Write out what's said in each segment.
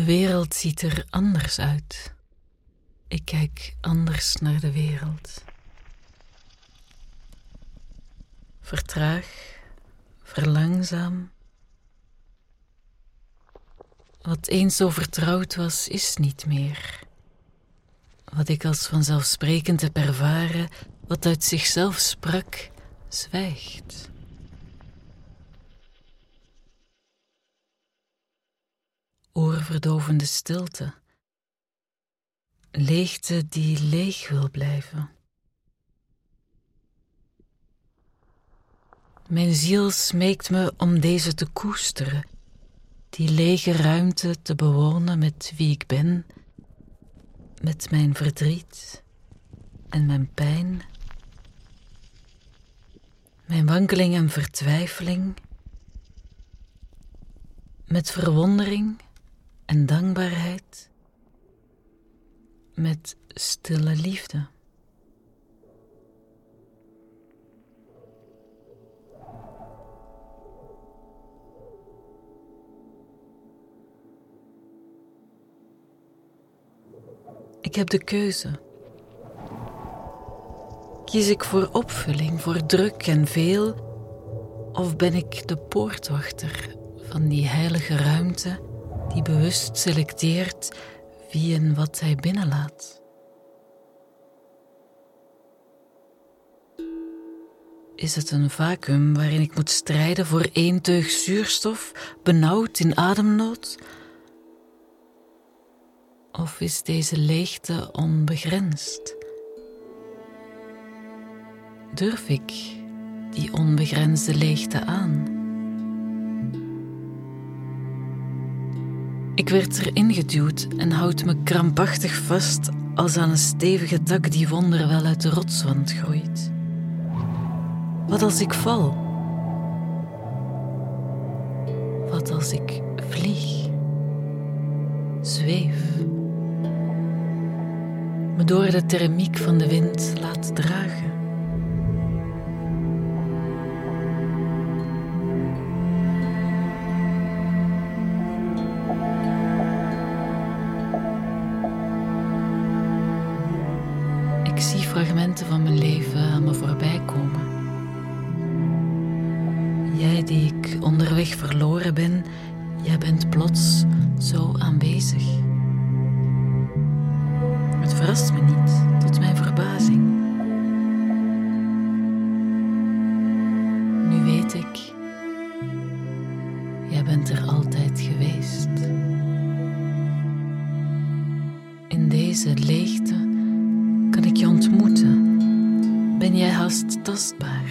De wereld ziet er anders uit. Ik kijk anders naar de wereld. Vertraag, verlangzaam. Wat eens zo vertrouwd was, is niet meer. Wat ik als vanzelfsprekend heb ervaren, wat uit zichzelf sprak, zwijgt. Oorverdovende stilte. Leegte die leeg wil blijven. Mijn ziel smeekt me om deze te koesteren, die lege ruimte te bewonen met wie ik ben, met mijn verdriet en mijn pijn, mijn wankeling en vertwijfeling, met verwondering en dankbaarheid, met stille liefde. Ik heb de keuze. Kies ik voor opvulling, voor druk en veel, of ben ik de poortwachter van die heilige ruimte die bewust selecteert wie en wat hij binnenlaat? Is het een vacuüm waarin ik moet strijden voor één teug zuurstof, benauwd in ademnood? Of is deze leegte onbegrensd? Durf ik die onbegrensde leegte aan? Ik werd erin geduwd en houd me krampachtig vast als aan een stevige tak die wonderwel uit de rotswand groeit. Wat als ik val? Wat als ik vlieg, zweef? me door de thermiek van de wind laat dragen. Haast tastbaar?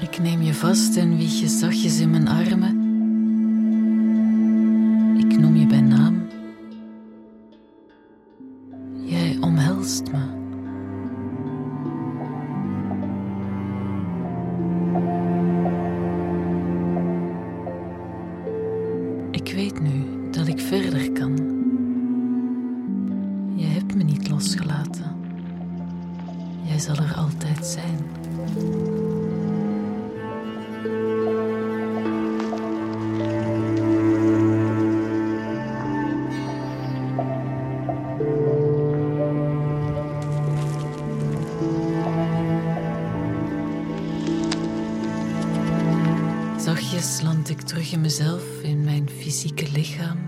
Ik neem je vast en wieg je zachtjes in mijn armen fysieke lichaam.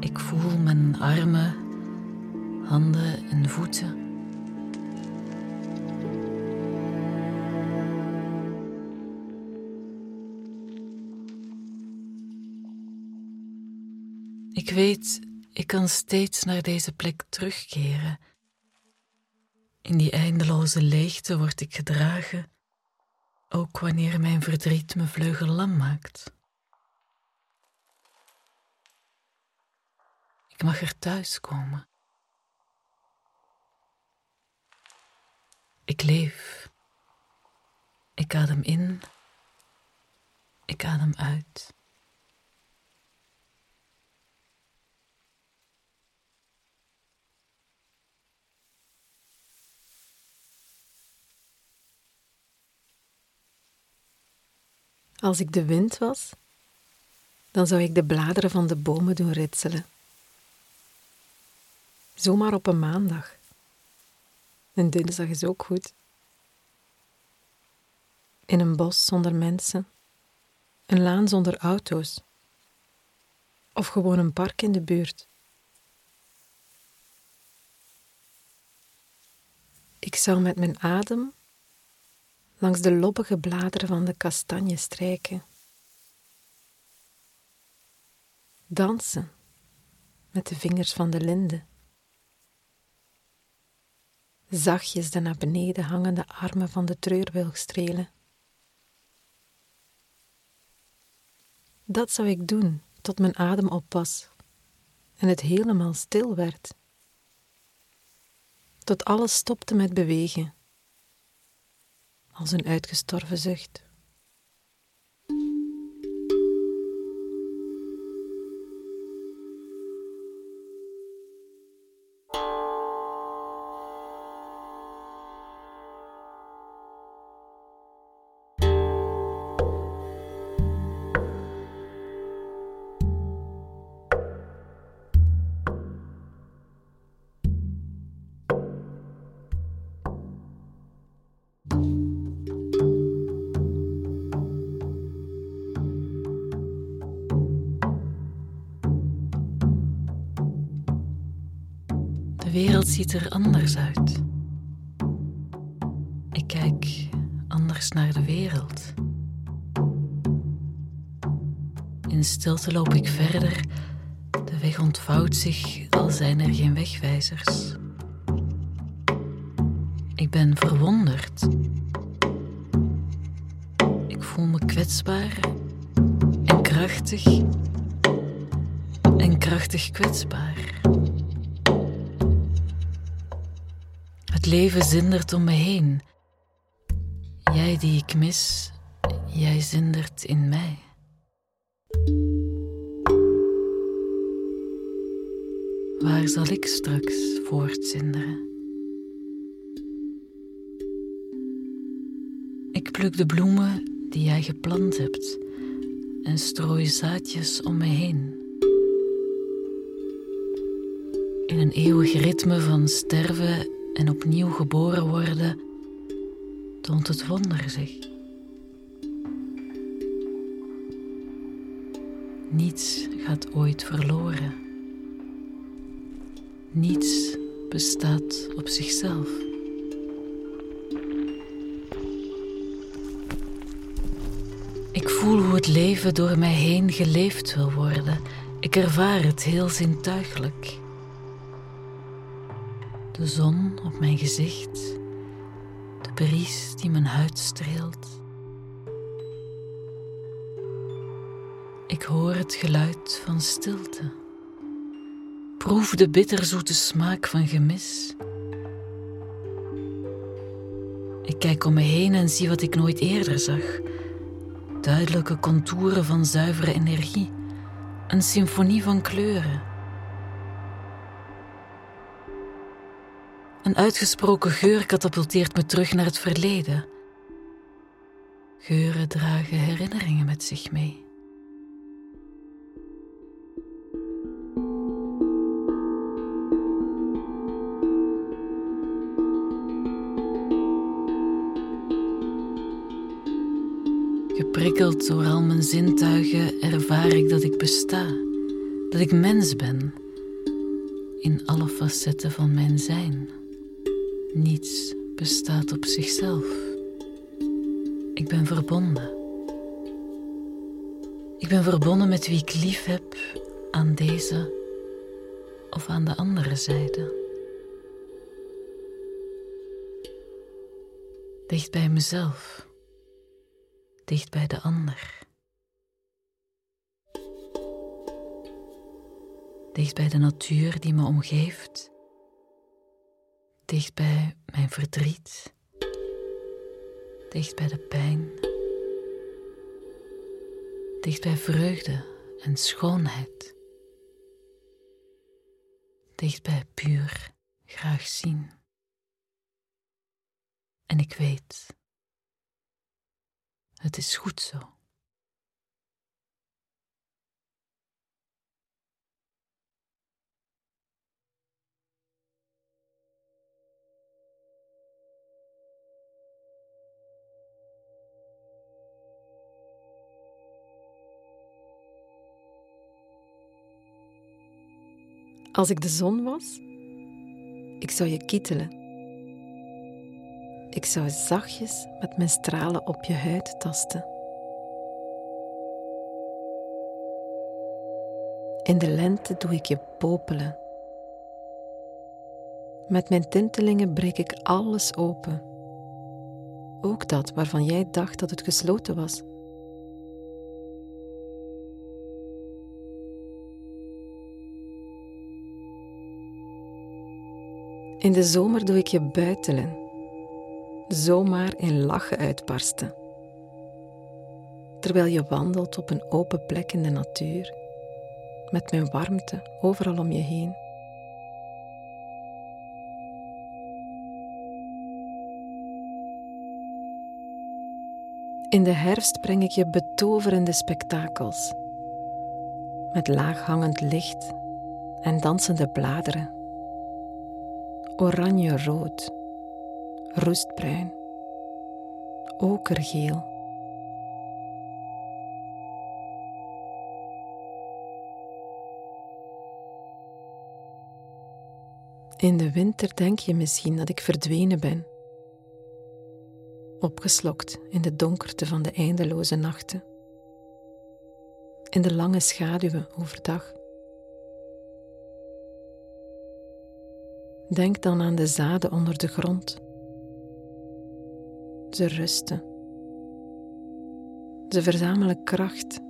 Ik voel mijn armen, handen en voeten. Ik weet, ik kan steeds naar deze plek terugkeren. In die eindeloze leegte word ik gedragen ook wanneer mijn verdriet me vleugellam maakt. Ik mag er thuis komen. Ik leef. Ik adem in. Ik adem uit. Als ik de wind was, dan zou ik de bladeren van de bomen doen ritselen. Zomaar op een maandag. En dinsdag is ook goed. In een bos zonder mensen, een laan zonder auto's, of gewoon een park in de buurt. Ik zou met mijn adem langs de lobbige bladeren van de kastanje strijken. Dansen met de vingers van de linde. Zachtjes de naar beneden hangende armen van de treurwilg strelen. Dat zou ik doen tot mijn adem oppas en het helemaal stil werd. Tot alles stopte met bewegen, als een uitgestorven zucht. Wereld ziet er anders uit. Ik kijk anders naar de wereld. In stilte loop ik verder. De weg ontvouwt zich, al zijn er geen wegwijzers. Ik ben verwonderd. Ik voel me kwetsbaar en krachtig en krachtig kwetsbaar. Leven zindert om me heen. Jij die ik mis, jij zindert in mij. Waar zal ik straks voortzinderen? Ik pluk de bloemen die jij geplant hebt en strooi zaadjes om me heen. In een eeuwig ritme van sterven en opnieuw geboren worden, toont het wonder zich. Niets gaat ooit verloren. Niets bestaat op zichzelf. Ik voel hoe het leven door mij heen geleefd wil worden. Ik ervaar het heel zintuigelijk. De zon op mijn gezicht, de bries die mijn huid streelt. Ik hoor het geluid van stilte. Proef de bitterzoete smaak van gemis. Ik kijk om me heen en zie wat ik nooit eerder zag. Duidelijke contouren van zuivere energie, een symfonie van kleuren. Een uitgesproken geur katapulteert me terug naar het verleden. Geuren dragen herinneringen met zich mee. Geprikkeld door al mijn zintuigen ervaar ik dat ik besta, dat ik mens ben, in alle facetten van mijn zijn. Niets bestaat op zichzelf. Ik ben verbonden. Ik ben verbonden met wie ik lief heb aan deze of aan de andere zijde. Dicht bij mezelf dicht bij de ander. Dicht bij de natuur die me omgeeft. Dicht bij mijn verdriet. Dicht bij de pijn. Dicht bij vreugde en schoonheid. Dicht bij puur graag zien. En ik weet het is goed zo. Als ik de zon was, ik zou je kietelen. Ik zou zachtjes met mijn stralen op je huid tasten. In de lente doe ik je popelen. Met mijn tintelingen breek ik alles open. Ook dat waarvan jij dacht dat het gesloten was. In de zomer doe ik je buitelen, zomaar in lachen uitbarsten. Terwijl je wandelt op een open plek in de natuur, met mijn warmte overal om je heen. In de herfst breng ik je betoverende spektakels, met laaghangend licht en dansende bladeren oranje-rood, roestbruin, okergeel. In de winter denk je misschien dat ik verdwenen ben, opgeslokt in de donkerte van de eindeloze nachten, in de lange schaduwen overdag. Denk dan aan de zaden onder de grond. Ze rusten. Ze verzamelen kracht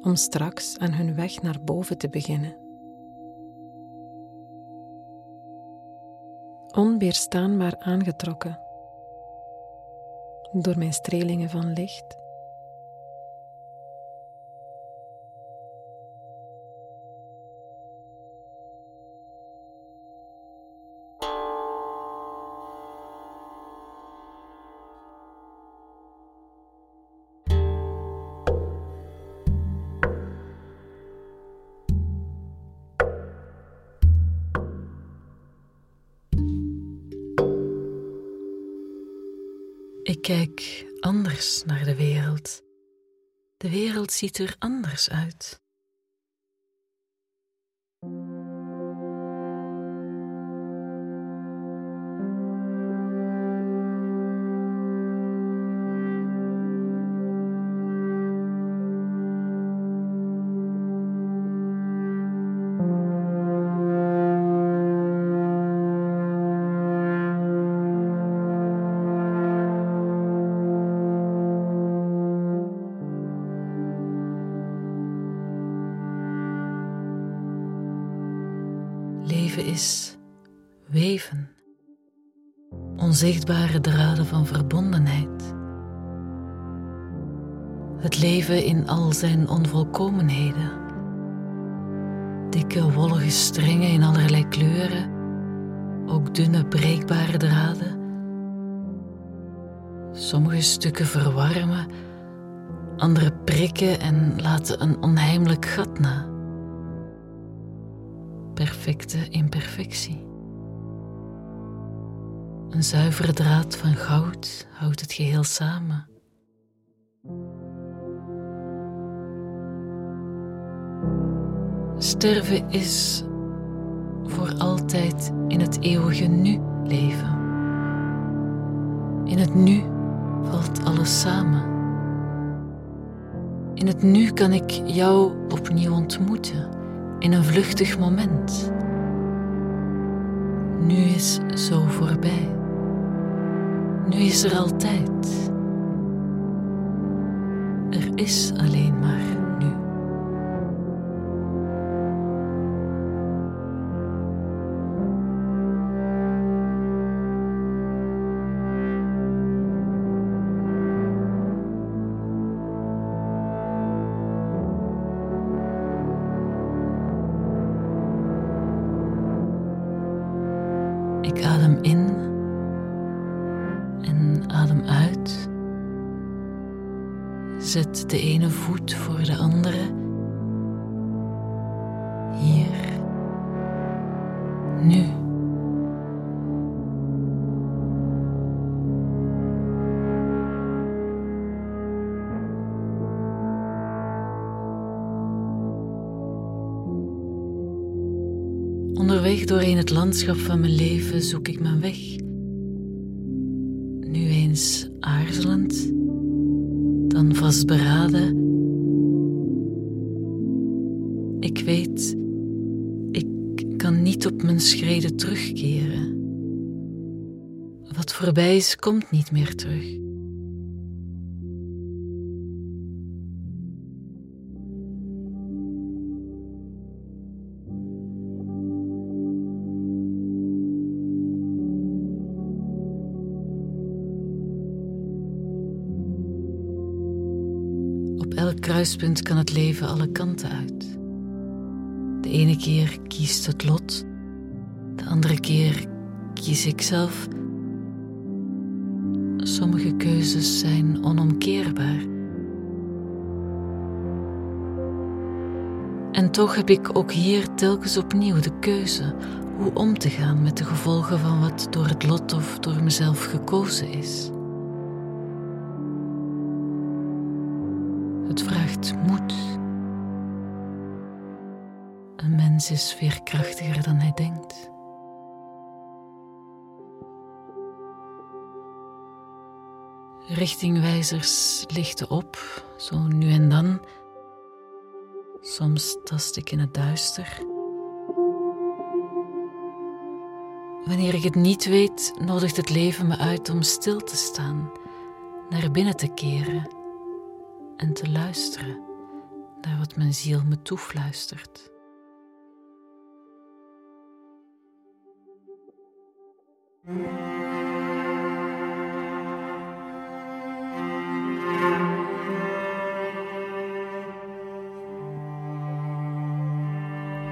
om straks aan hun weg naar boven te beginnen. Onweerstaanbaar aangetrokken door mijn strelingen van licht. Kijk anders naar de wereld. De wereld ziet er anders uit. Is weven, onzichtbare draden van verbondenheid. Het leven in al zijn onvolkomenheden. Dikke wollige strengen in allerlei kleuren, ook dunne breekbare draden. Sommige stukken verwarmen, andere prikken en laten een onheimelijk gat na perfecte imperfectie. Een zuivere draad van goud houdt het geheel samen. Sterven is voor altijd in het eeuwige nu leven. In het nu valt alles samen. In het nu kan ik jou opnieuw ontmoeten in een vluchtig moment. Nu is zo voorbij. Nu is er altijd. Er is alleen maar. In en adem uit. Zet de ene voet voor de andere. Onderweg doorheen het landschap van mijn leven zoek ik mijn weg. Nu eens aarzelend, dan vastberaden. Ik weet, ik kan niet op mijn schreden terugkeren. Wat voorbij is, komt niet meer terug. Elk kruispunt kan het leven alle kanten uit. De ene keer kiest het lot, de andere keer kies ik zelf. Sommige keuzes zijn onomkeerbaar. En toch heb ik ook hier telkens opnieuw de keuze hoe om te gaan met de gevolgen van wat door het lot of door mezelf gekozen is. Mens is veerkrachtiger dan hij denkt. Richtingwijzers lichten op, zo nu en dan. Soms tast ik in het duister. Wanneer ik het niet weet, nodigt het leven me uit om stil te staan, naar binnen te keren en te luisteren naar wat mijn ziel me toefluistert.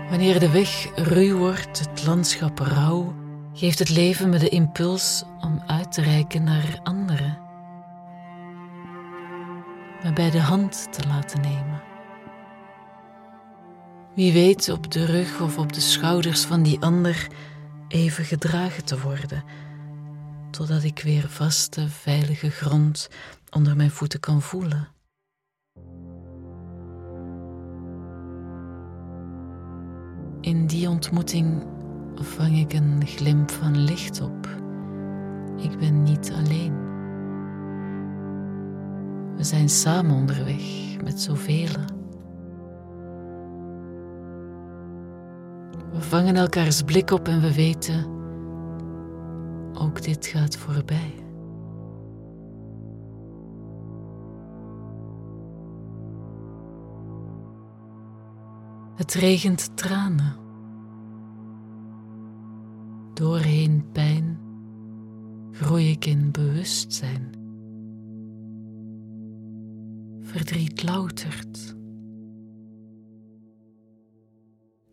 Wanneer de weg ruw wordt, het landschap rauw, geeft het leven me de impuls om uit te reiken naar anderen. Me bij de hand te laten nemen. Wie weet op de rug of op de schouders van die ander even gedragen te worden, totdat ik weer vaste, veilige grond onder mijn voeten kan voelen. In die ontmoeting vang ik een glimp van licht op. Ik ben niet alleen. We zijn samen onderweg met zoveel. We vangen elkaars blik op en we weten, ook dit gaat voorbij. Het regent tranen. Doorheen pijn groei ik in bewustzijn. Verdriet loutert.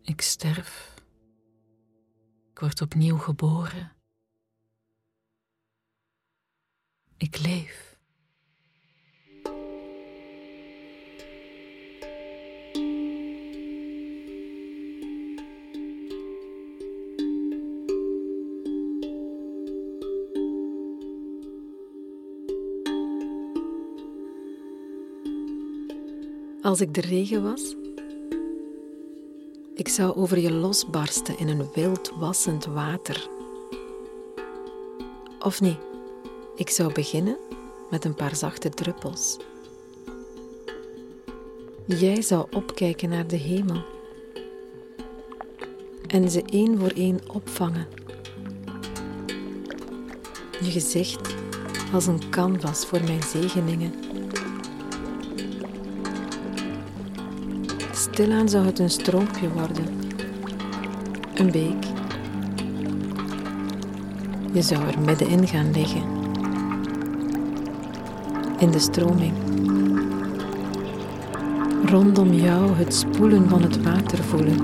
Ik sterf. Ik word opnieuw geboren. Ik leef. Als ik de regen was, ik zou over je losbarsten in een wild wassend water. Of nee, ik zou beginnen met een paar zachte druppels. Jij zou opkijken naar de hemel en ze één voor één opvangen. Je gezicht als een canvas voor mijn zegeningen. Stilaan zou het een stroompje worden, een beek. Je zou er middenin gaan liggen, in de stroming. Rondom jou het spoelen van het water voelen,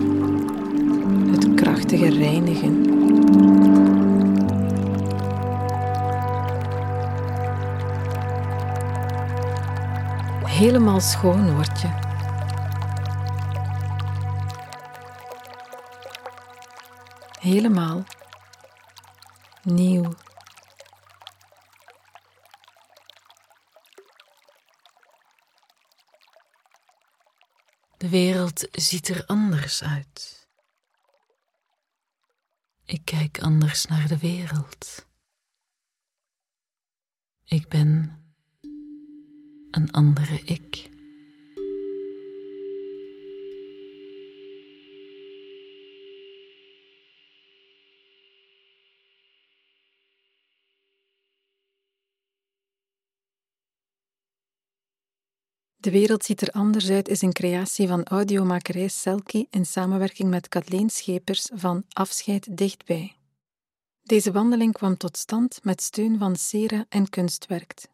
het krachtige reinigen. Helemaal schoon word je. Helemaal nieuw. De wereld ziet er anders uit. Ik kijk anders naar de wereld. Ik ben een andere ik. De wereld ziet er anders uit is een creatie van audiomakerij Selkie in samenwerking met Kathleen Schepers van Afscheid Dichtbij. Deze wandeling kwam tot stand met steun van Sera en Kunstwerkt.